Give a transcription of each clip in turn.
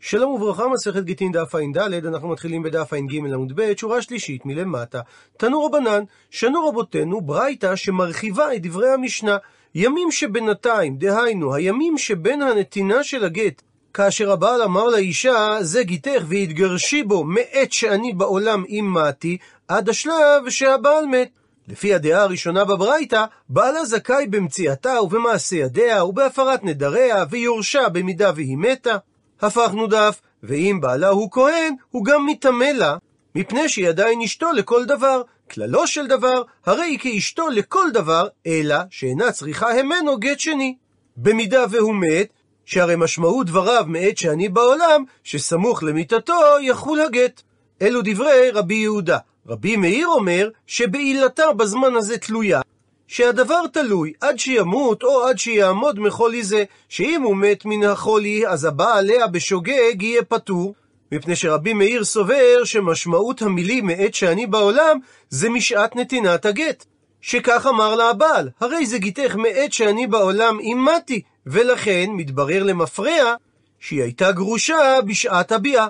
שלום וברכה, מסכת גיטין דף ע"ד, אנחנו מתחילים בדף ע"ג עמוד ב', שורה שלישית מלמטה. תנו רבנן, שנו רבותינו ברייתא שמרחיבה את דברי המשנה. ימים שבינתיים, דהיינו, הימים שבין הנתינה של הגט, כאשר הבעל אמר לאישה, זה גיתך והתגרשי בו מעת שאני בעולם אימתי, עד השלב שהבעל מת. לפי הדעה הראשונה בברייתא, בעלה זכאי במציאתה ובמעשה ידיה ובהפרת נדריה, ויורשע במידה והיא מתה. הפכנו דף, ואם בעלה הוא כהן, הוא גם מטמא לה, מפני שהיא עדיין אשתו לכל דבר. כללו של דבר, הרי היא כאשתו לכל דבר, אלא שאינה צריכה המנו גט שני. במידה והוא מת, שהרי משמעות דבריו מעת שאני בעולם, שסמוך למיתתו יחול הגט. אלו דברי רבי יהודה. רבי מאיר אומר שבעילתה בזמן הזה תלויה, שהדבר תלוי עד שימות או עד שיעמוד מחולי זה, שאם הוא מת מן החולי, אז הבא עליה בשוגג יהיה פטור, מפני שרבי מאיר סובר שמשמעות המילים מעת שאני בעולם, זה משעת נתינת הגט. שכך אמר לה הבעל, הרי זה גיתך מעת שאני בעולם אימתי, ולכן מתברר למפרע שהיא הייתה גרושה בשעת הביאה.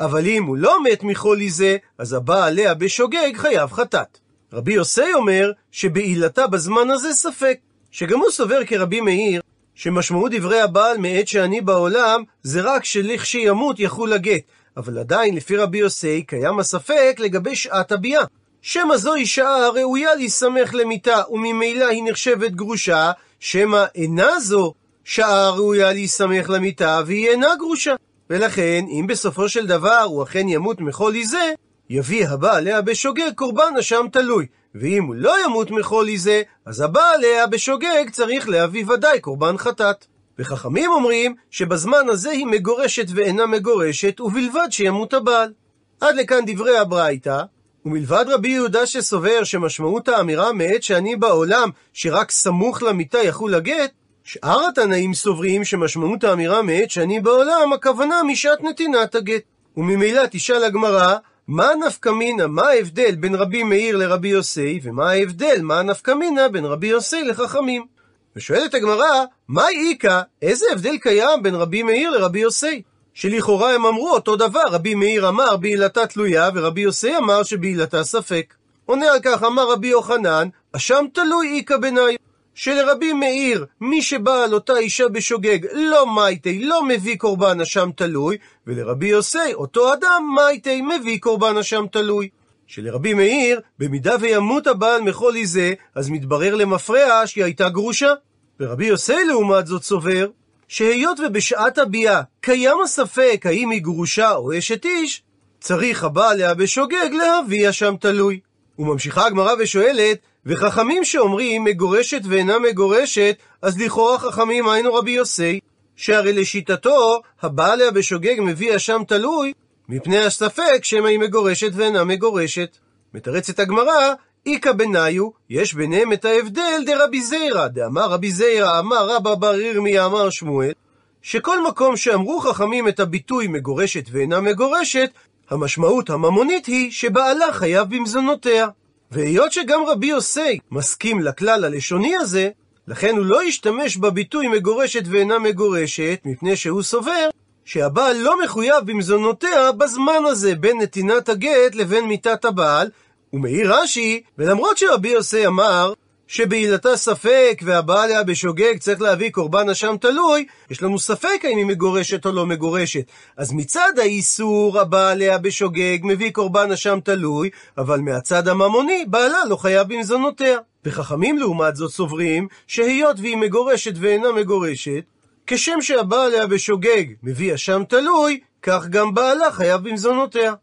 אבל אם הוא לא מת מחולי זה, אז הבא עליה בשוגג חייב חטאת. רבי יוסי אומר שבעילתה בזמן הזה ספק, שגם הוא סובר כרבי מאיר, שמשמעות דברי הבעל מעת שאני בעולם, זה רק שלכשימות יחול הגט. אבל עדיין, לפי רבי יוסי, קיים הספק לגבי שעת הביאה. שמא זוהי שעה הראויה להיסמך למיתה, וממילא היא נחשבת גרושה, שמא אינה זו שעה ראויה להיסמך למיתה, והיא אינה גרושה. ולכן, אם בסופו של דבר הוא אכן ימות מחולי זה, יביא הבא עליה בשוגג קורבן אשם תלוי. ואם הוא לא ימות מחולי זה, אז הבא עליה בשוגג צריך להביא ודאי קורבן חטאת. וחכמים אומרים שבזמן הזה היא מגורשת ואינה מגורשת, ובלבד שימות הבעל. עד לכאן דברי הברייתא, ומלבד רבי יהודה שסובר שמשמעות האמירה מעת שאני בעולם, שרק סמוך למיטה יחול הגט, שאר התנאים סוברים שמשמעות האמירה מעת שאני בעולם, הכוונה משעת נתינת הגט. וממילא תשאל הגמרא, מה נפקא מינה, מה ההבדל בין רבי מאיר לרבי יוסי, ומה ההבדל, מה נפקא מינה בין רבי יוסי לחכמים? ושואלת הגמרא, מה איכא, איזה הבדל קיים בין רבי מאיר לרבי יוסי? שלכאורה הם אמרו אותו דבר, רבי מאיר אמר בעילתה תלויה, ורבי יוסי אמר שבעילתה ספק. עונה על כך אמר רבי יוחנן, אשם תלוי איכא בניו. שלרבי מאיר, מי שבא על אותה אישה בשוגג לא מייטי, לא מביא קורבן אשם תלוי, ולרבי יוסי, אותו אדם מייטי, מביא קורבן אשם תלוי. שלרבי מאיר, במידה וימות הבעל מחולי זה, אז מתברר למפרע שהיא הייתה גרושה. ורבי יוסי לעומת זאת סובר, שהיות ובשעת הביאה קיים הספק האם היא גרושה או אשת איש, צריך הבעל עליה בשוגג להביא אשם תלוי. וממשיכה הגמרא ושואלת, וחכמים שאומרים מגורשת ואינה מגורשת, אז לכאורה חכמים היינו רבי יוסי, שהרי לשיטתו, הבא בשוגג מביא אשם תלוי, מפני הספק שמא היא מגורשת ואינה מגורשת. מתרצת הגמרא, איכא בניו, יש ביניהם את ההבדל דרבי זיירא, דאמר רבי זיירא, אמר רבא בר ירמיה, אמר שמואל, שכל מקום שאמרו חכמים את הביטוי מגורשת ואינה מגורשת, המשמעות הממונית היא שבעלה חייב במזונותיה. והיות שגם רבי יוסי מסכים לכלל הלשוני הזה, לכן הוא לא ישתמש בביטוי מגורשת ואינה מגורשת, מפני שהוא סובר שהבעל לא מחויב במזונותיה בזמן הזה בין נתינת הגט לבין מיתת הבעל, ומעיר רש"י, ולמרות שרבי יוסי אמר שבעילתה ספק והבעל היה בשוגג צריך להביא קורבן אשם תלוי, יש לנו ספק האם היא מגורשת או לא מגורשת. אז מצד האיסור הבעל היה בשוגג מביא קורבן אשם תלוי, אבל מהצד הממוני בעלה לא חייב במזונותיה. וחכמים לעומת זאת סוברים שהיות והיא מגורשת ואינה מגורשת, כשם שהבעל היה בשוגג מביא אשם תלוי, כך גם בעלה חייב במזונותיה.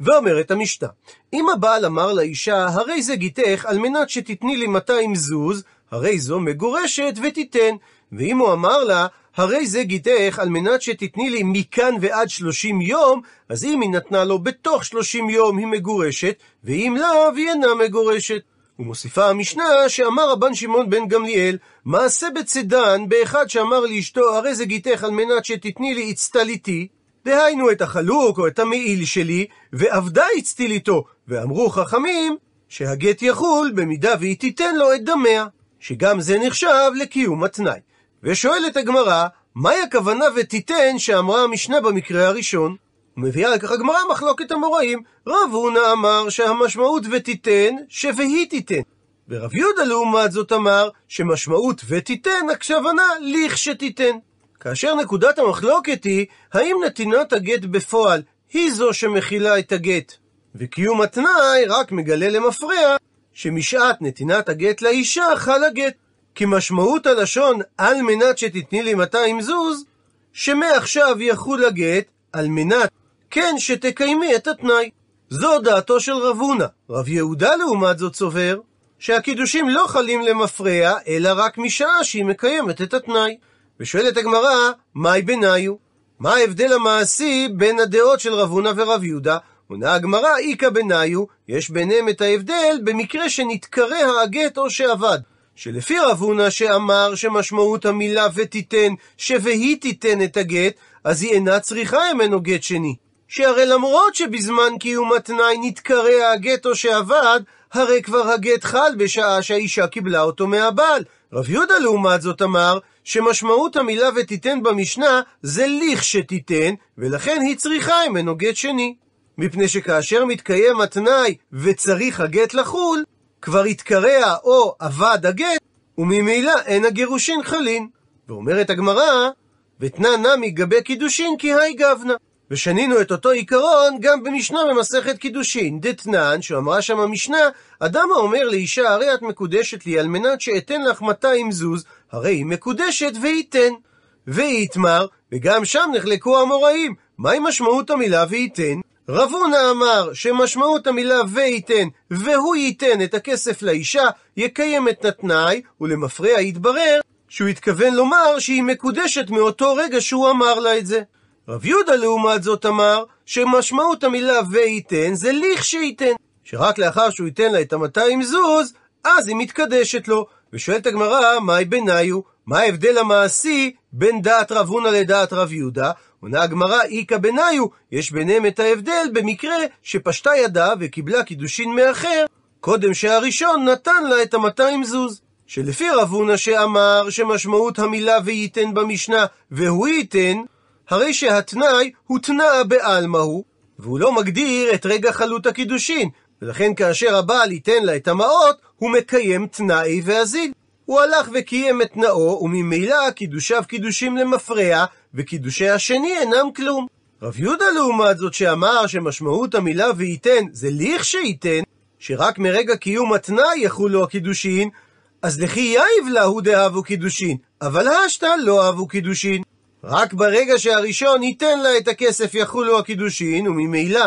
ואומרת המשתה, אם הבעל אמר לאישה, הרי זה גיתך על מנת שתתני לי 200 זוז, הרי זו מגורשת ותיתן. ואם הוא אמר לה, הרי זה גיתך על מנת שתתני לי מכאן ועד 30 יום, אז אם היא נתנה לו בתוך 30 יום היא מגורשת, ואם לאו היא אינה מגורשת. ומוסיפה המשנה שאמר רבן שמעון בן גמליאל, מעשה בצידן באחד שאמר לאשתו, הרי זה גיתך על מנת שתתני לי אצטליתי, דהיינו את החלוק או את המעיל שלי, ועבדה הצטיל איתו, ואמרו חכמים שהגט יחול במידה והיא תיתן לו את דמיה, שגם זה נחשב לקיום התנאי. ושואלת הגמרא, מהי הכוונה ותיתן שאמרה המשנה במקרה הראשון? ומביאה לכך הגמרא מחלוקת המוראים. רב הונא אמר שהמשמעות ותיתן שוהי תיתן. ורב יהודה לעומת זאת אמר שמשמעות ותיתן הכוונה לכשתיתן. כאשר נקודת המחלוקת היא האם נתינת הגט בפועל היא זו שמכילה את הגט, וקיום התנאי רק מגלה למפרע שמשעת נתינת הגט לאישה חל הגט. כי משמעות הלשון על מנת שתתני לי 200 זוז, שמעכשיו יחול הגט על מנת כן שתקיימי את התנאי. זו דעתו של רב הונא. רב יהודה לעומת זאת סובר שהקידושים לא חלים למפרע, אלא רק משעה שהיא מקיימת את התנאי. ושואלת הגמרא, מהי ביניו? מה ההבדל המעשי בין הדעות של רב הונא ורב יהודה? עונה הגמרא, איכא ביניו, יש ביניהם את ההבדל במקרה שנתקרא הגט או שאבד. שלפי רב הונא שאמר שמשמעות המילה ותיתן, שוהי תיתן את הגט, אז היא אינה צריכה ממנו גט שני. שהרי למרות שבזמן קיום התנאי נתקרא הגט או שאבד, הרי כבר הגט חל בשעה שהאישה קיבלה אותו מהבעל. רב יהודה לעומת זאת אמר שמשמעות המילה ותיתן במשנה זה לכשתיתן, ולכן היא צריכה ממנו גט שני. מפני שכאשר מתקיים התנאי וצריך הגט לחול, כבר התקרע או אבד הגט, וממילא אין הגירושין חלין. ואומרת הגמרא, ותנא נמי גבי קידושין כי היי גבנה. ושנינו את אותו עיקרון גם במשנה במסכת קידושין. דתנן, שאמרה שם המשנה, אדם האומר לאישה, הרי את מקודשת לי על מנת שאתן לך 200 זוז, הרי היא מקודשת וייתן. ויתמר, וגם שם נחלקו המוראים. מהי משמעות המילה וייתן? רב הונא אמר שמשמעות המילה וייתן, והוא ייתן את הכסף לאישה, יקיים את התנאי, ולמפרע יתברר שהוא התכוון לומר שהיא מקודשת מאותו רגע שהוא אמר לה את זה. רב יהודה לעומת זאת אמר שמשמעות המילה וייתן זה לכשייתן, שרק לאחר שהוא ייתן לה את המאתיים זוז, אז היא מתקדשת לו. ושואלת הגמרא, מהי ביניו? מה ההבדל המעשי בין דעת רב הונא לדעת רב יהודה? עונה הגמרא, איכא ביניו, יש ביניהם את ההבדל במקרה שפשטה ידה וקיבלה קידושין מאחר, קודם שהראשון נתן לה את המאתיים זוז. שלפי רב הונא שאמר שמשמעות המילה וייתן במשנה והוא ייתן, הרי שהתנאי הוא תנא בעלמא הוא, והוא לא מגדיר את רגע חלות הקידושין, ולכן כאשר הבעל ייתן לה את המעות, הוא מקיים תנאי ואזיל. הוא הלך וקיים את תנאו, וממילא קידושיו קידושים למפרע, וקידושי השני אינם כלום. רב יהודה לעומת זאת שאמר שמשמעות המילה וייתן זה לכשייתן, שרק מרגע קיום התנאי יחולו הקידושין, אז לכי יאיב להו דאהבו קידושין, אבל השתא לא אהבו קידושין. רק ברגע שהראשון ייתן לה את הכסף יחולו הקידושין, וממילא,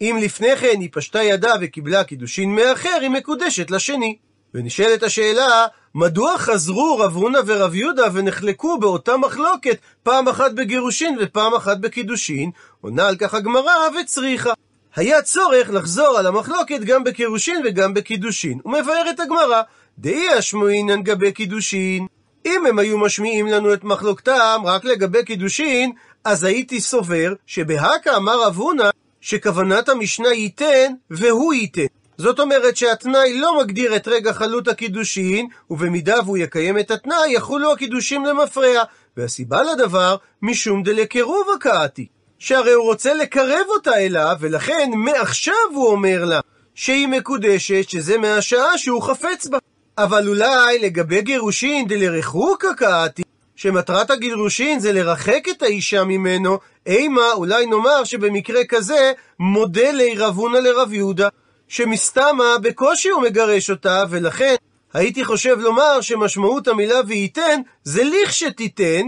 אם לפני כן היא פשטה ידה וקיבלה קידושין מאחר, היא מקודשת לשני. ונשאלת השאלה, מדוע חזרו רב הונא ורב יהודה ונחלקו באותה מחלוקת, פעם אחת בגירושין ופעם אחת בקידושין? עונה על כך הגמרא וצריכה. היה צורך לחזור על המחלוקת גם בקירושין וגם בקידושין. ומבארת הגמרא, דאי אשמועינן גבי קידושין. אם הם היו משמיעים לנו את מחלוקתם רק לגבי קידושין, אז הייתי סובר שבהכא אמר רב הונא שכוונת המשנה ייתן והוא ייתן. זאת אומרת שהתנאי לא מגדיר את רגע חלות הקידושין, ובמידה והוא יקיים את התנאי, יחולו הקידושים למפרע. והסיבה לדבר, משום דלקירוב הקאתי. שהרי הוא רוצה לקרב אותה אליו, ולכן מעכשיו הוא אומר לה שהיא מקודשת, שזה מהשעה שהוא חפץ בה. אבל אולי לגבי גירושין דלרחוקה קאתי, שמטרת הגירושין זה לרחק את האישה ממנו, אימה אולי נאמר שבמקרה כזה מודה לרב הונא לרב יהודה. שמסתמה בקושי הוא מגרש אותה, ולכן הייתי חושב לומר שמשמעות המילה וייתן זה לכשתיתן,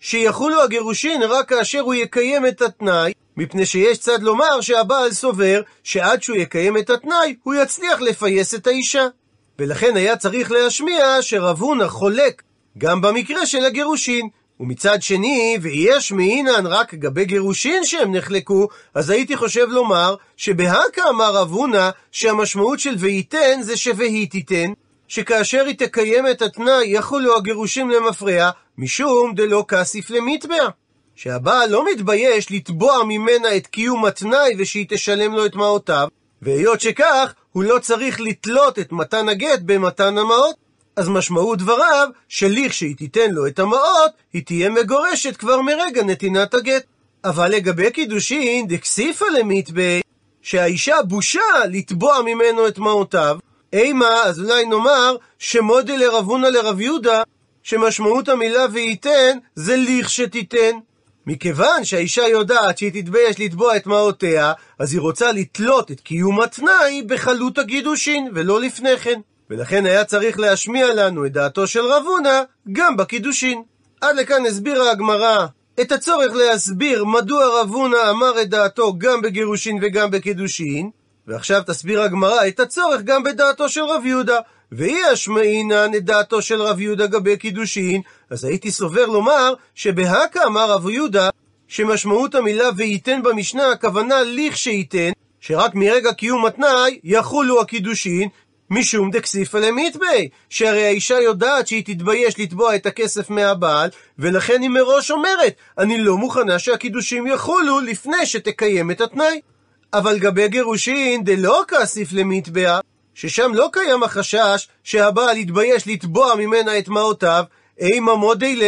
שיחולו הגירושין רק כאשר הוא יקיים את התנאי, מפני שיש צד לומר שהבעל סובר שעד שהוא יקיים את התנאי, הוא יצליח לפייס את האישה. ולכן היה צריך להשמיע שרב הונא חולק גם במקרה של הגירושין, ומצד שני, ויש מעינן רק גבי גירושין שהם נחלקו, אז הייתי חושב לומר שבהכא אמר רב הונא שהמשמעות של וייתן זה שוהי תיתן, שכאשר היא תקיים את התנאי יחולו הגירושים למפרע, משום דלא כסיף למטבע. שהבעל לא מתבייש לתבוע ממנה את קיום התנאי ושהיא תשלם לו את מעותיו, והיות שכך, הוא לא צריך לתלות את מתן הגט במתן המעות. אז משמעות דבריו, שלכשהיא תיתן לו את המעות, היא תהיה מגורשת כבר מרגע נתינת הגט. אבל לגבי קידושין, דקסיפא למיתבי, שהאישה בושה לתבוע ממנו את מעותיו, אימה, אז אולי נאמר, שמודי לרב הונא לרב יהודה, שמשמעות המילה וייתן, זה לכשתיתן. מכיוון שהאישה יודעת שהיא תתבייש לתבוע את מעותיה, אז היא רוצה לתלות את קיום התנאי בחלות הקידושין, ולא לפני כן. ולכן היה צריך להשמיע לנו את דעתו של רב הונא גם בקידושין. עד לכאן הסבירה הגמרא את הצורך להסביר מדוע רב הונא אמר את דעתו גם בגירושין וגם בקידושין, ועכשיו תסביר הגמרא את הצורך גם בדעתו של רב יהודה. ואי אשמעינן את דעתו של רב יהודה גבי קידושין, אז הייתי סובר לומר שבהכא אמר רב יהודה שמשמעות המילה וייתן במשנה הכוונה לכשייתן, שרק מרגע קיום התנאי יחולו הקידושין, משום דקסיפא למיתבי, שהרי האישה יודעת שהיא תתבייש לתבוע את הכסף מהבעל, ולכן היא מראש אומרת, אני לא מוכנה שהקידושים יחולו לפני שתקיים את התנאי. אבל גבי גירושין דלא כסיף למיתבעה, ששם לא קיים החשש שהבעל יתבייש לתבוע ממנה את מעותיו, אימה מודי ל...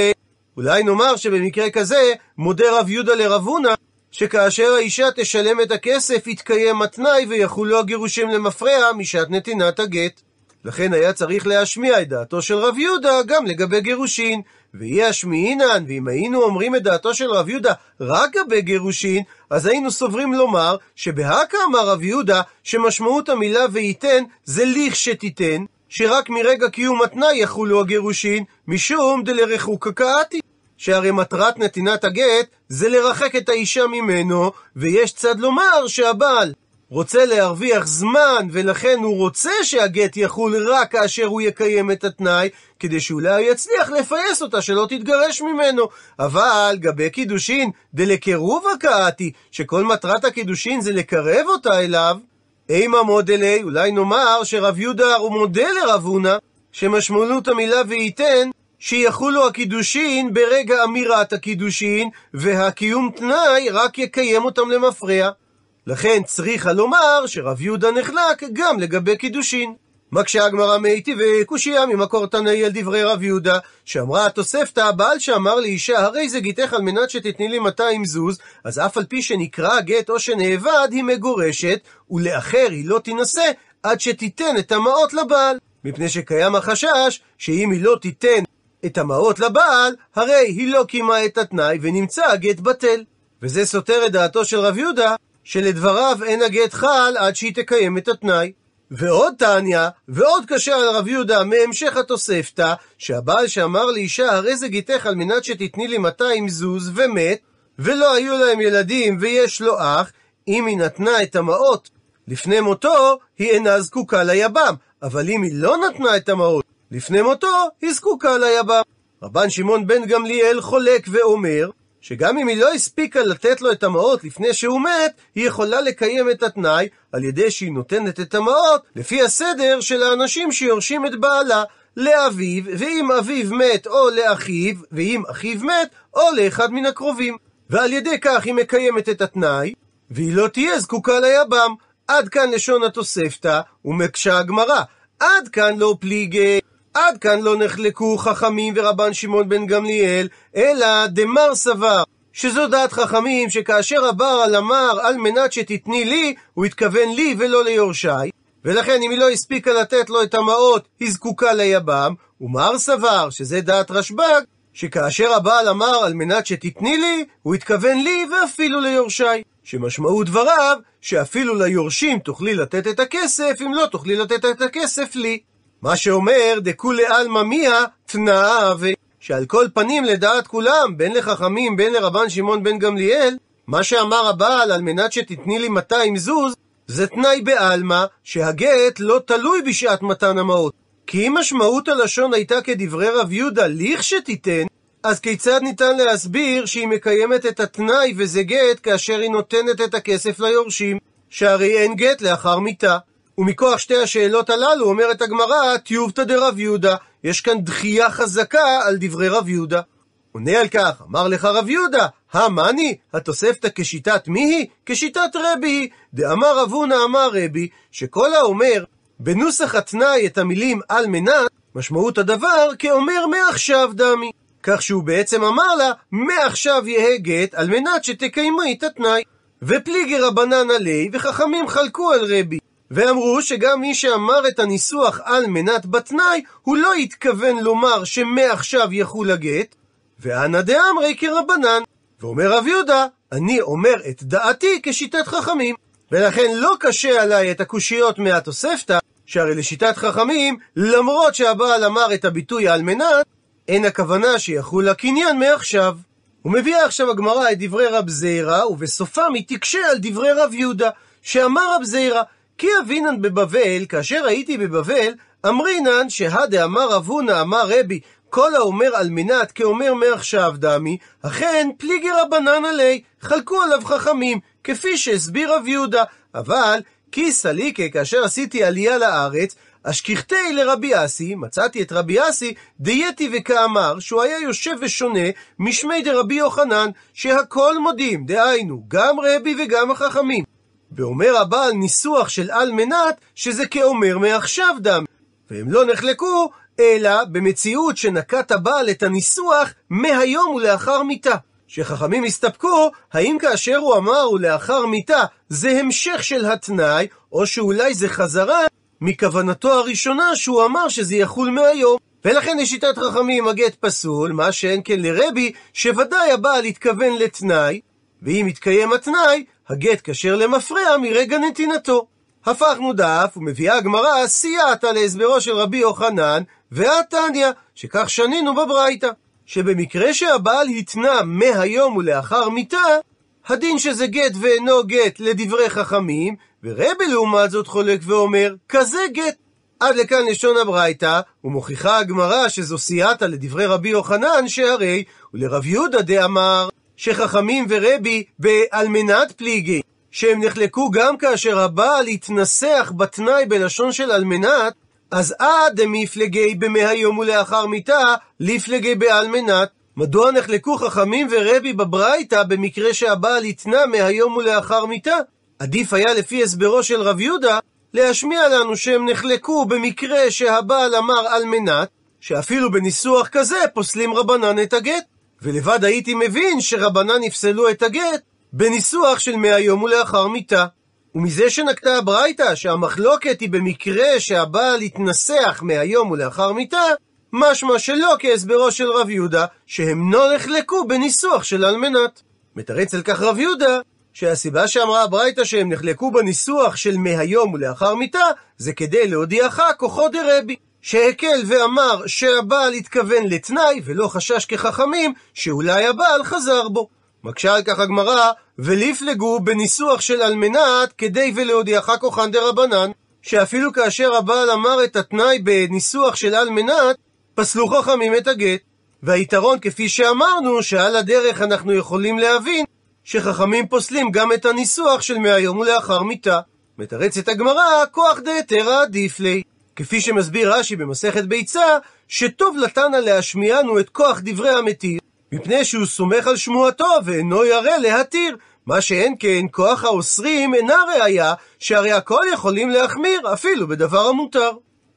אולי נאמר שבמקרה כזה מודה רב יהודה לרב הונא שכאשר האישה תשלם את הכסף יתקיים התנאי ויחולו הגירושים למפרע משעת נתינת הגט. לכן היה צריך להשמיע את דעתו של רב יהודה גם לגבי גירושין. ויהיה השמיעינן, ואם היינו אומרים את דעתו של רב יהודה רק לגבי גירושין, אז היינו סוברים לומר שבהכא אמר רב יהודה שמשמעות המילה וייתן זה לכשתיתן, שרק מרגע קיום התנאי יחולו הגירושין, משום דלרחוקה קאתי. שהרי מטרת נתינת הגט זה לרחק את האישה ממנו, ויש צד לומר שהבעל רוצה להרוויח זמן, ולכן הוא רוצה שהגט יחול רק כאשר הוא יקיים את התנאי, כדי שאולי יצליח לפייס אותה שלא תתגרש ממנו. אבל גבי קידושין דלקירובה קאתי, שכל מטרת הקידושין זה לקרב אותה אליו, אימה מודלי, אולי נאמר שרב יהודה הוא מודה לרב הונא, שמשמעות המילה וייתן שיחולו הקידושין ברגע אמירת הקידושין, והקיום תנאי רק יקיים אותם למפרע. לכן צריכה לומר שרב יהודה נחלק גם לגבי קידושין. מקשה הגמרא מאיתי וקושייה ממקור תנאי על דברי רב יהודה, שאמרה התוספתא, הבעל שאמר לאישה, הרי זה גיתך על מנת שתתני לי 200 זוז, אז אף על פי שנקרא הגט או שנאבד, היא מגורשת, ולאחר היא לא תינשא, עד שתיתן את המעות לבעל. מפני שקיים החשש, שאם היא לא תיתן את המעות לבעל, הרי היא לא קיימה את התנאי ונמצא הגט בטל. וזה סותר את דעתו של רב יהודה, שלדבריו אין הגט חל עד שהיא תקיים את התנאי. ועוד תניא, ועוד קשה על רב יהודה מהמשך התוספתא, שהבעל שאמר לאישה, הרי זה גיתך על מנת שתתני לי 200 זוז, ומת, ולא היו להם ילדים ויש לו אח, אם היא נתנה את המעות לפני מותו, היא אינה זקוקה ליבם, אבל אם היא לא נתנה את המעות לפני מותו, היא זקוקה ליבם. רבן שמעון בן גמליאל חולק ואומר, שגם אם היא לא הספיקה לתת לו את המעות לפני שהוא מת, היא יכולה לקיים את התנאי על ידי שהיא נותנת את המעות לפי הסדר של האנשים שיורשים את בעלה. לאביו, ואם אביו מת או לאחיו, ואם אחיו מת, או לאחד מן הקרובים. ועל ידי כך היא מקיימת את התנאי, והיא לא תהיה זקוקה ליבם. עד כאן לשון התוספתא, ומקשה הגמרא. עד כאן לא פליגי. עד כאן לא נחלקו חכמים ורבן שמעון בן גמליאל, אלא דמר סבר. שזו דעת חכמים שכאשר הבעל אמר על מנת שתתני לי, הוא התכוון לי ולא ליורשי, ולכן אם היא לא הספיקה לתת לו את המעות, היא זקוקה ליבם, ומר סבר, שזה דעת רשב"ג, שכאשר הבעל אמר על מנת שתתני לי, הוא התכוון לי ואפילו ליורשי. שמשמעות דבריו, שאפילו ליורשים תוכלי לתת את הכסף, אם לא תוכלי לתת את הכסף לי. מה שאומר, דכולי עלמא מיה תנאה ו... שעל כל פנים לדעת כולם, בין לחכמים בין לרבן שמעון בן גמליאל, מה שאמר הבעל על מנת שתתני לי 200 זוז, זה תנאי בעלמא שהגט לא תלוי בשעת מתן המעות. כי אם משמעות הלשון הייתה כדברי רב יהודה, לכשתיתן, אז כיצד ניתן להסביר שהיא מקיימת את התנאי וזה גט כאשר היא נותנת את הכסף ליורשים? שהרי אין גט לאחר מיתה. ומכוח שתי השאלות הללו אומרת הגמרא, טיובתא דרב יהודה, יש כאן דחייה חזקה על דברי רב יהודה. עונה על כך, אמר לך רב יהודה, המאני, התוספתא כשיטת מי היא? כשיטת רבי היא. דאמר רב הונא אמר רבי, שכל האומר בנוסח התנאי את המילים על מנת, משמעות הדבר כאומר מעכשיו דמי. כך שהוא בעצם אמר לה, מעכשיו יהא גט על מנת שתקיימי את התנאי. ופליגי רבנן עלי, וחכמים חלקו על רבי. ואמרו שגם מי שאמר את הניסוח על מנת בתנאי, הוא לא התכוון לומר שמעכשיו יחול הגט, ואנא דאמרי כרבנן. ואומר רב יהודה, אני אומר את דעתי כשיטת חכמים. ולכן לא קשה עליי את הקושיות מהתוספתא, שהרי לשיטת חכמים, למרות שהבעל אמר את הביטוי על מנת, אין הכוונה שיחול הקניין מעכשיו. ומביאה עכשיו הגמרא את דברי רב זיירא, ובסופם היא תקשה על דברי רב יהודה, שאמר רב זיירא, כי אבינן בבבל, כאשר הייתי בבבל, אמרינן שהדה אמר רב אמר רבי, כל האומר על מנת כאומר מעכשיו דמי, אכן פליגי רבנן עלי, חלקו עליו חכמים, כפי שהסביר רב יהודה, אבל כי סליקה כאשר עשיתי עלייה לארץ, אשכחתי לרבי אסי, מצאתי את רבי אסי, דייתי וכאמר, שהוא היה יושב ושונה משמי דרבי יוחנן, שהכל מודים, דהיינו, גם רבי וגם החכמים. ואומר הבעל ניסוח של על מנת, שזה כאומר מעכשיו דם. והם לא נחלקו, אלא במציאות שנקט הבעל את הניסוח מהיום ולאחר מיתה. שחכמים הסתפקו, האם כאשר הוא אמר ולאחר מיתה זה המשך של התנאי, או שאולי זה חזרה מכוונתו הראשונה שהוא אמר שזה יחול מהיום. ולכן לשיטת חכמים הגט פסול, מה שאין כן לרבי, שוודאי הבעל התכוון לתנאי, ואם יתקיים התנאי, הגט כשר למפרע מרגע נתינתו. הפכנו דף, ומביאה הגמרא סייעתא להסברו של רבי יוחנן, והתניא, שכך שנינו בברייתא. שבמקרה שהבעל התנה מהיום ולאחר מיתה, הדין שזה גט ואינו גט לדברי חכמים, ורבי לעומת זאת חולק ואומר, כזה גט. עד לכאן לשון הברייתא, ומוכיחה הגמרא שזו סייעתא לדברי רבי יוחנן, שהרי ולרב יהודה דאמר, שחכמים ורבי בעל מנת פליגי, שהם נחלקו גם כאשר הבעל התנסח בתנאי בלשון של על מנת, אז עד דמיפלגי במהיום ולאחר מיתה, ליפלגי בעל מנת. מדוע נחלקו חכמים ורבי בברייתא במקרה שהבעל התנה מהיום ולאחר מיתה? עדיף היה לפי הסברו של רב יהודה להשמיע לנו שהם נחלקו במקרה שהבעל אמר על מנת, שאפילו בניסוח כזה פוסלים רבנן את הגט. ולבד הייתי מבין שרבנן יפסלו את הגט בניסוח של מהיום ולאחר מיתה. ומזה שנקטה הברייתא שהמחלוקת היא במקרה שהבעל התנסח מהיום ולאחר מיתה, משמע שלא כהסברו של רב יהודה, שהם לא נחלקו בניסוח של אלמנת. מתרץ על כך רב יהודה, שהסיבה שאמרה הברייתא שהם נחלקו בניסוח של מהיום ולאחר מיתה, זה כדי להודיעך כוחו דרבי. שהקל ואמר שהבעל התכוון לתנאי, ולא חשש כחכמים, שאולי הבעל חזר בו. מקשה על כך הגמרא, וליפלגו בניסוח של על מנת, כדי ולהודיעך כוחן דרבנן, שאפילו כאשר הבעל אמר את התנאי בניסוח של על מנת, פסלו חכמים את הגט. והיתרון, כפי שאמרנו, שעל הדרך אנחנו יכולים להבין שחכמים פוסלים גם את הניסוח של מהיום ולאחר מיתה. מתרצת הגמרא, כוח דהתרא עדיף לי. כפי שמסביר רש"י במסכת ביצה, שטוב לתנא להשמיענו את כוח דברי המתיר, מפני שהוא סומך על שמועתו ואינו ירא להתיר. מה שאין כן, כוח האוסרים אינה ראיה, שהרי הכל יכולים להחמיר, אפילו בדבר המותר.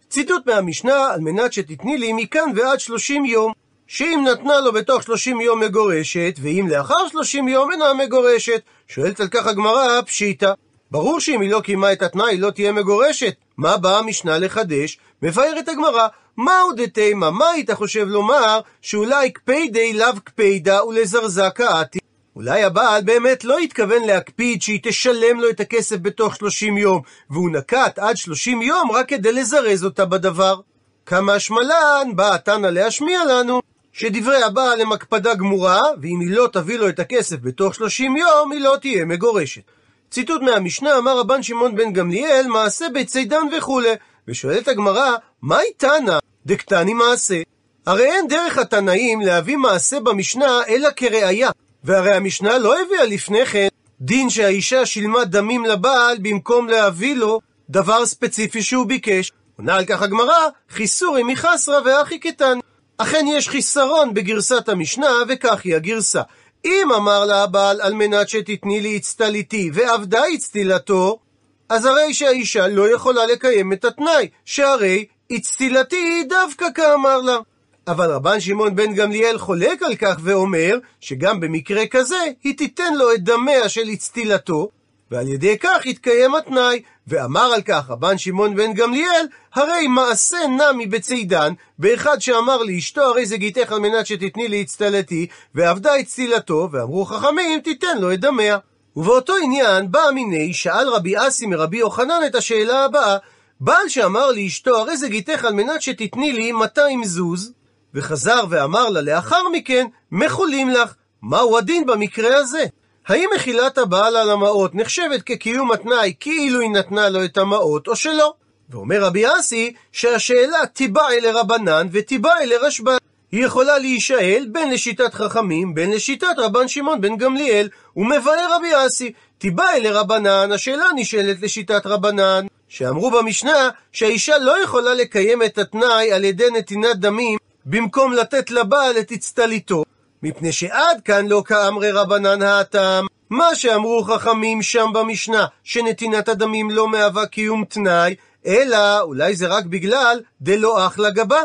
ציטוט מהמשנה, על מנת שתתני לי מכאן ועד שלושים יום. שאם נתנה לו בתוך שלושים יום מגורשת, ואם לאחר שלושים יום אינה מגורשת. שואלת על כך הגמרא, פשיטא. ברור שאם היא לא קיימה את התנאי, היא לא תהיה מגורשת. מה באה המשנה לחדש? מבארת הגמרא, מהו דתימה? מה היית חושב לומר שאולי קפידי לאו קפידה ולזרזה קאתי? אולי הבעל באמת לא התכוון להקפיד שהיא תשלם לו את הכסף בתוך 30 יום, והוא נקט עד 30 יום רק כדי לזרז אותה בדבר. כמה השמלן באה תנא להשמיע לנו שדברי הבעל הם הקפדה גמורה, ואם היא לא תביא לו את הכסף בתוך 30 יום, היא לא תהיה מגורשת. ציטוט מהמשנה אמר רבן שמעון בן גמליאל מעשה בצידן וכולי. ושואלת הגמרא מהי תנא דקתני מעשה? הרי אין דרך התנאים להביא מעשה במשנה אלא כראיה והרי המשנה לא הביאה לפני כן דין שהאישה שילמה דמים לבעל במקום להביא לו דבר ספציפי שהוא ביקש. עונה על כך הגמרא חיסורי מחסרא ואחי קטן. אכן יש חיסרון בגרסת המשנה וכך היא הגרסה אם אמר לה הבעל על מנת שתתני לי אצטליתי ועבדה אצטילתו, אז הרי שהאישה לא יכולה לקיים את התנאי, שהרי אצטילתי דווקא כאמר לה. אבל רבן שמעון בן גמליאל חולק על כך ואומר שגם במקרה כזה היא תיתן לו את דמיה של אצטילתו, ועל ידי כך יתקיים התנאי. ואמר על כך רבן שמעון בן גמליאל, הרי מעשה נמי בצידן, באחד שאמר לאשתו הרי זה גיתך על מנת שתתני לי אצטלתי, ועבדה אצטילתו, ואמרו חכמים תיתן לו את דמיה. ובאותו עניין בא מיני שאל רבי אסי מרבי יוחנן את השאלה הבאה, בעל שאמר לאשתו הרי זה גיתך על מנת שתתני לי 200 זוז, וחזר ואמר לה לאחר מכן, מחולים לך. מהו הדין במקרה הזה? האם מחילת הבעל על המעות נחשבת כקיום התנאי כאילו היא נתנה לו את המעות או שלא? ואומר רבי אסי שהשאלה תיבאי לרבנן ותיבאי לרשב"ן. היא יכולה להישאל בין לשיטת חכמים בין לשיטת רבן שמעון בן גמליאל ומבאר רבי אסי תיבאי לרבנן השאלה נשאלת לשיטת רבנן שאמרו במשנה שהאישה לא יכולה לקיים את התנאי על ידי נתינת דמים במקום לתת לבעל את אצטליתו, מפני שעד כאן לא כאמרי רבנן האטם. מה שאמרו חכמים שם במשנה, שנתינת הדמים לא מהווה קיום תנאי, אלא אולי זה רק בגלל דלא אח לגבה.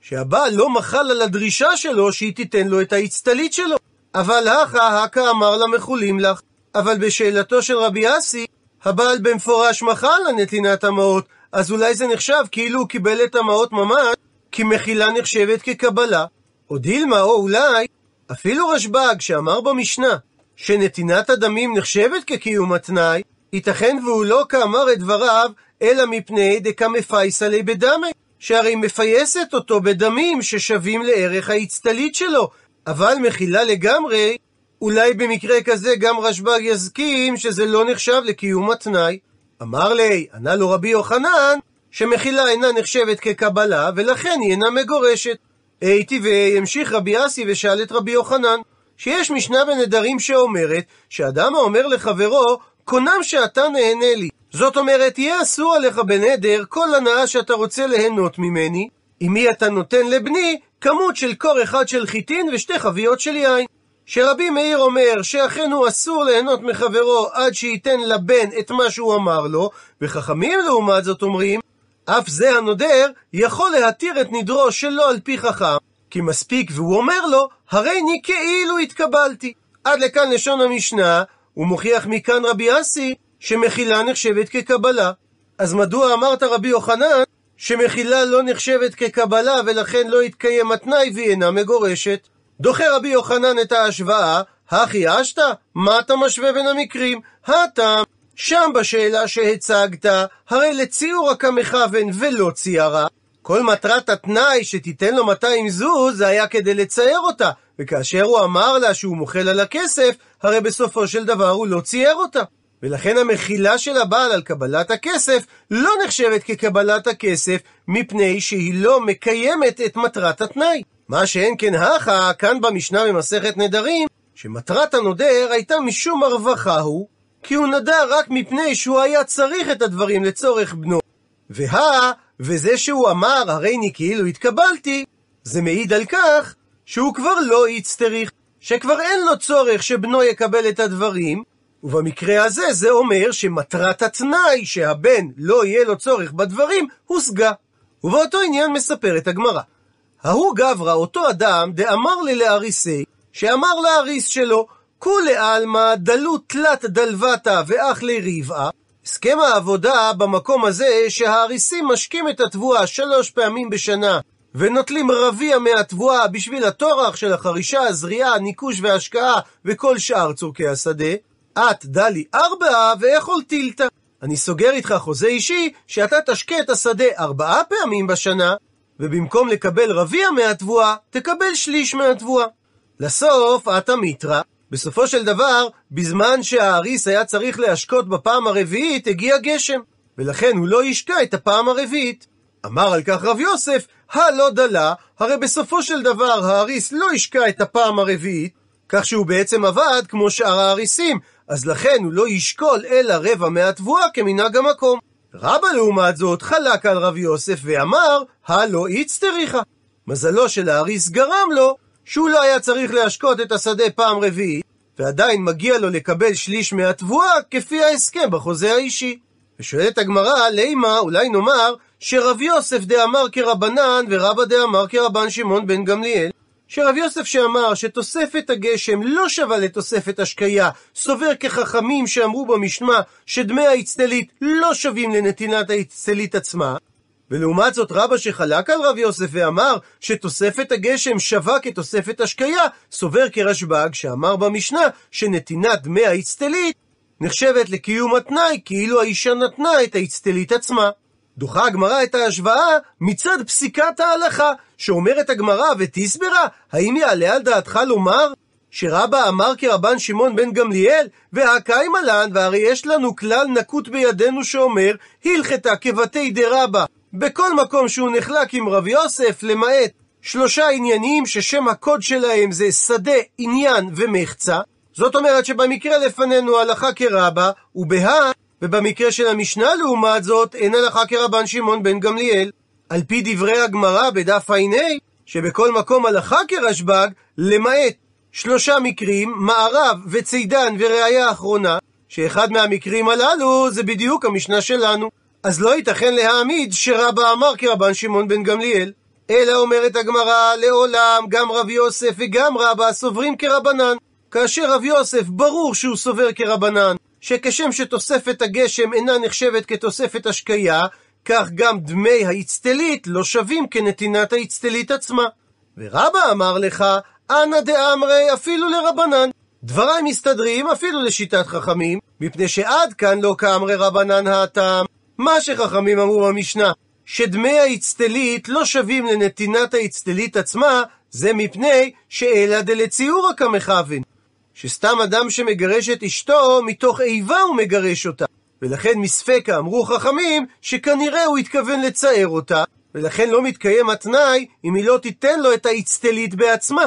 שהבעל לא מחל על הדרישה שלו שהיא תיתן לו את האצטלית שלו. אבל הכא הכא אמר לה מחולים לך. אבל בשאלתו של רבי אסי, הבעל במפורש מחל על נתינת המעות, אז אולי זה נחשב כאילו הוא קיבל את המעות ממש, כי מחילה נחשבת כקבלה. או דילמה, או אולי, אפילו רשב"ג שאמר במשנה שנתינת הדמים נחשבת כקיום התנאי, ייתכן והוא לא כאמר את דבריו, אלא מפני דקמפייסא ליה בדמי, שהרי מפייסת אותו בדמים ששווים לערך האצטלית שלו, אבל מחילה לגמרי, אולי במקרה כזה גם רשב"ג יסכים שזה לא נחשב לקיום התנאי. אמר לי, ענה לו רבי יוחנן, שמחילה אינה נחשבת כקבלה, ולכן היא אינה מגורשת. הייתי והמשיך רבי אסי ושאל את רבי יוחנן, שיש משנה בנדרים שאומרת, שאדם האומר לחברו, קונם שאתה נהנה לי. זאת אומרת, יהיה אסור עליך בנדר כל הנאה שאתה רוצה ליהנות ממני, עם מי אתה נותן לבני כמות של קור אחד של חיטין ושתי חביות של יין. שרבי מאיר אומר שאכן הוא אסור ליהנות מחברו עד שייתן לבן את מה שהוא אמר לו, וחכמים לעומת זאת אומרים אף זה הנודר יכול להתיר את נדרו שלא על פי חכם, כי מספיק והוא אומר לו, הרי אני כאילו התקבלתי. עד לכאן לשון המשנה, הוא מוכיח מכאן רבי אסי, שמחילה נחשבת כקבלה. אז מדוע אמרת רבי יוחנן, שמחילה לא נחשבת כקבלה ולכן לא יתקיים התנאי והיא אינה מגורשת? דוחה רבי יוחנן את ההשוואה, הכי אשתא? מה אתה משווה בין המקרים? הטעם שם בשאלה שהצגת, הרי לציור הכמכוון ולא ציירה. כל מטרת התנאי שתיתן לו 200 זוז, זה היה כדי לצייר אותה. וכאשר הוא אמר לה שהוא מוחל על הכסף, הרי בסופו של דבר הוא לא צייר אותה. ולכן המחילה של הבעל על קבלת הכסף לא נחשבת כקבלת הכסף, מפני שהיא לא מקיימת את מטרת התנאי. מה שאין כן הכא, כאן במשנה במסכת נדרים, שמטרת הנודר הייתה משום הרווחה הוא, כי הוא נדר רק מפני שהוא היה צריך את הדברים לצורך בנו. והא, וזה שהוא אמר, הרי אני כאילו התקבלתי, זה מעיד על כך שהוא כבר לא יצטריך, שכבר אין לו צורך שבנו יקבל את הדברים, ובמקרה הזה זה אומר שמטרת התנאי שהבן לא יהיה לו צורך בדברים, הושגה. ובאותו עניין מספרת הגמרא. ההוא גברא, אותו אדם, דאמר לי לאריסי, שאמר לאריס שלו, כולי עלמא דלו תלת דלבתא ואח לריבעה. הסכם העבודה במקום הזה שהאריסים משקים את התבואה שלוש פעמים בשנה ונוטלים רביע מהתבואה בשביל הטורח של החרישה, הזריעה, הניקוש וההשקעה וכל שאר צורכי השדה. את דלי ארבעה ואכול טילתא. אני סוגר איתך חוזה אישי שאתה תשקה את השדה ארבעה פעמים בשנה ובמקום לקבל רביע מהתבואה, תקבל שליש מהתבואה. לסוף, אתה מיתרא, בסופו של דבר, בזמן שהאריס היה צריך להשקות בפעם הרביעית, הגיע גשם, ולכן הוא לא ישקע את הפעם הרביעית. אמר על כך רב יוסף, הלא דלה, הרי בסופו של דבר האריס לא ישקע את הפעם הרביעית, כך שהוא בעצם עבד כמו שאר האריסים, אז לכן הוא לא ישקול אלא רבע מהתבואה כמנהג המקום. רבא לעומת זאת חלק על רב יוסף ואמר, הלא איצטריכה. מזלו של האריס גרם לו שהוא לא היה צריך להשקות את השדה פעם רביעית, ועדיין מגיע לו לקבל שליש מהתבואה כפי ההסכם בחוזה האישי. ושואלת הגמרא, לימה, אולי נאמר שרב יוסף דאמר כרבנן ורבא דאמר כרבן שמעון בן גמליאל. שרב יוסף שאמר שתוספת הגשם לא שווה לתוספת השקיה, סובר כחכמים שאמרו במשנה שדמי האצטלית לא שווים לנתינת האצטלית עצמה, ולעומת זאת רבא שחלק על רב יוסף ואמר שתוספת הגשם שווה כתוספת השקיה, סובר כרשב"ג שאמר במשנה שנתינת דמי האצטלית נחשבת לקיום התנאי כאילו האישה נתנה את האצטלית עצמה. דוחה הגמרא את ההשוואה מצד פסיקת ההלכה, שאומרת הגמרא ותסברה, האם יעלה על דעתך לומר שרבא אמר כרבן שמעון בן גמליאל, והקיימה לן, והרי יש לנו כלל נקוט בידינו שאומר, הלכתה כבתי דרבא, בכל מקום שהוא נחלק עם רב יוסף, למעט שלושה עניינים ששם הקוד שלהם זה שדה, עניין ומחצה. זאת אומרת שבמקרה לפנינו הלכה כרבה, ובהא, ובמקרה של המשנה לעומת זאת, אין הלכה כרבן שמעון בן גמליאל. על פי דברי הגמרא בדף ע"ה, שבכל מקום הלכה כרשב"ג, למעט שלושה מקרים, מערב וצידן וראיה אחרונה, שאחד מהמקרים הללו זה בדיוק המשנה שלנו. אז לא ייתכן להעמיד שרבא אמר כרבן שמעון בן גמליאל. אלא אומרת הגמרא, לעולם גם רב יוסף וגם רבא סוברים כרבנן. כאשר רב יוסף ברור שהוא סובר כרבנן, שכשם שתוספת הגשם אינה נחשבת כתוספת השקיה, כך גם דמי האצטלית לא שווים כנתינת האצטלית עצמה. ורבא אמר לך, אנא דאמרי אפילו לרבנן. דבריי מסתדרים אפילו לשיטת חכמים, מפני שעד כאן לא כאמרי רבנן הטעם. מה שחכמים אמרו במשנה, שדמי האצטלית לא שווים לנתינת האצטלית עצמה, זה מפני שאלא דלציורא כמכוון. שסתם אדם שמגרש את אשתו, מתוך איבה הוא מגרש אותה. ולכן מספקה אמרו חכמים שכנראה הוא התכוון לצער אותה, ולכן לא מתקיים התנאי אם היא לא תיתן לו את האצטלית בעצמה.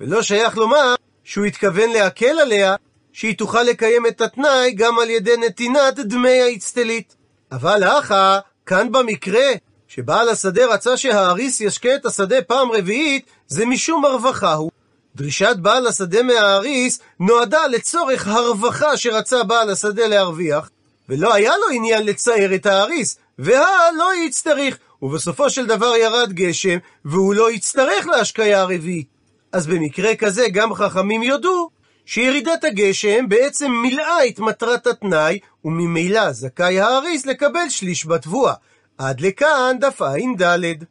ולא שייך לומר שהוא התכוון להקל עליה, שהיא תוכל לקיים את התנאי גם על ידי נתינת דמי האצטלית. אבל אחא, כאן במקרה שבעל השדה רצה שהאריס ישקה את השדה פעם רביעית, זה משום הרווחה הוא. דרישת בעל השדה מהאריס נועדה לצורך הרווחה שרצה בעל השדה להרוויח, ולא היה לו עניין לצער את האריס, והא לא יצטריך, ובסופו של דבר ירד גשם, והוא לא יצטרך להשקיה הרביעית. אז במקרה כזה גם חכמים יודו שירידת הגשם בעצם מילאה את מטרת התנאי, וממילא זכאי האריס לקבל שליש בתבואה. עד לכאן דף ע"ד.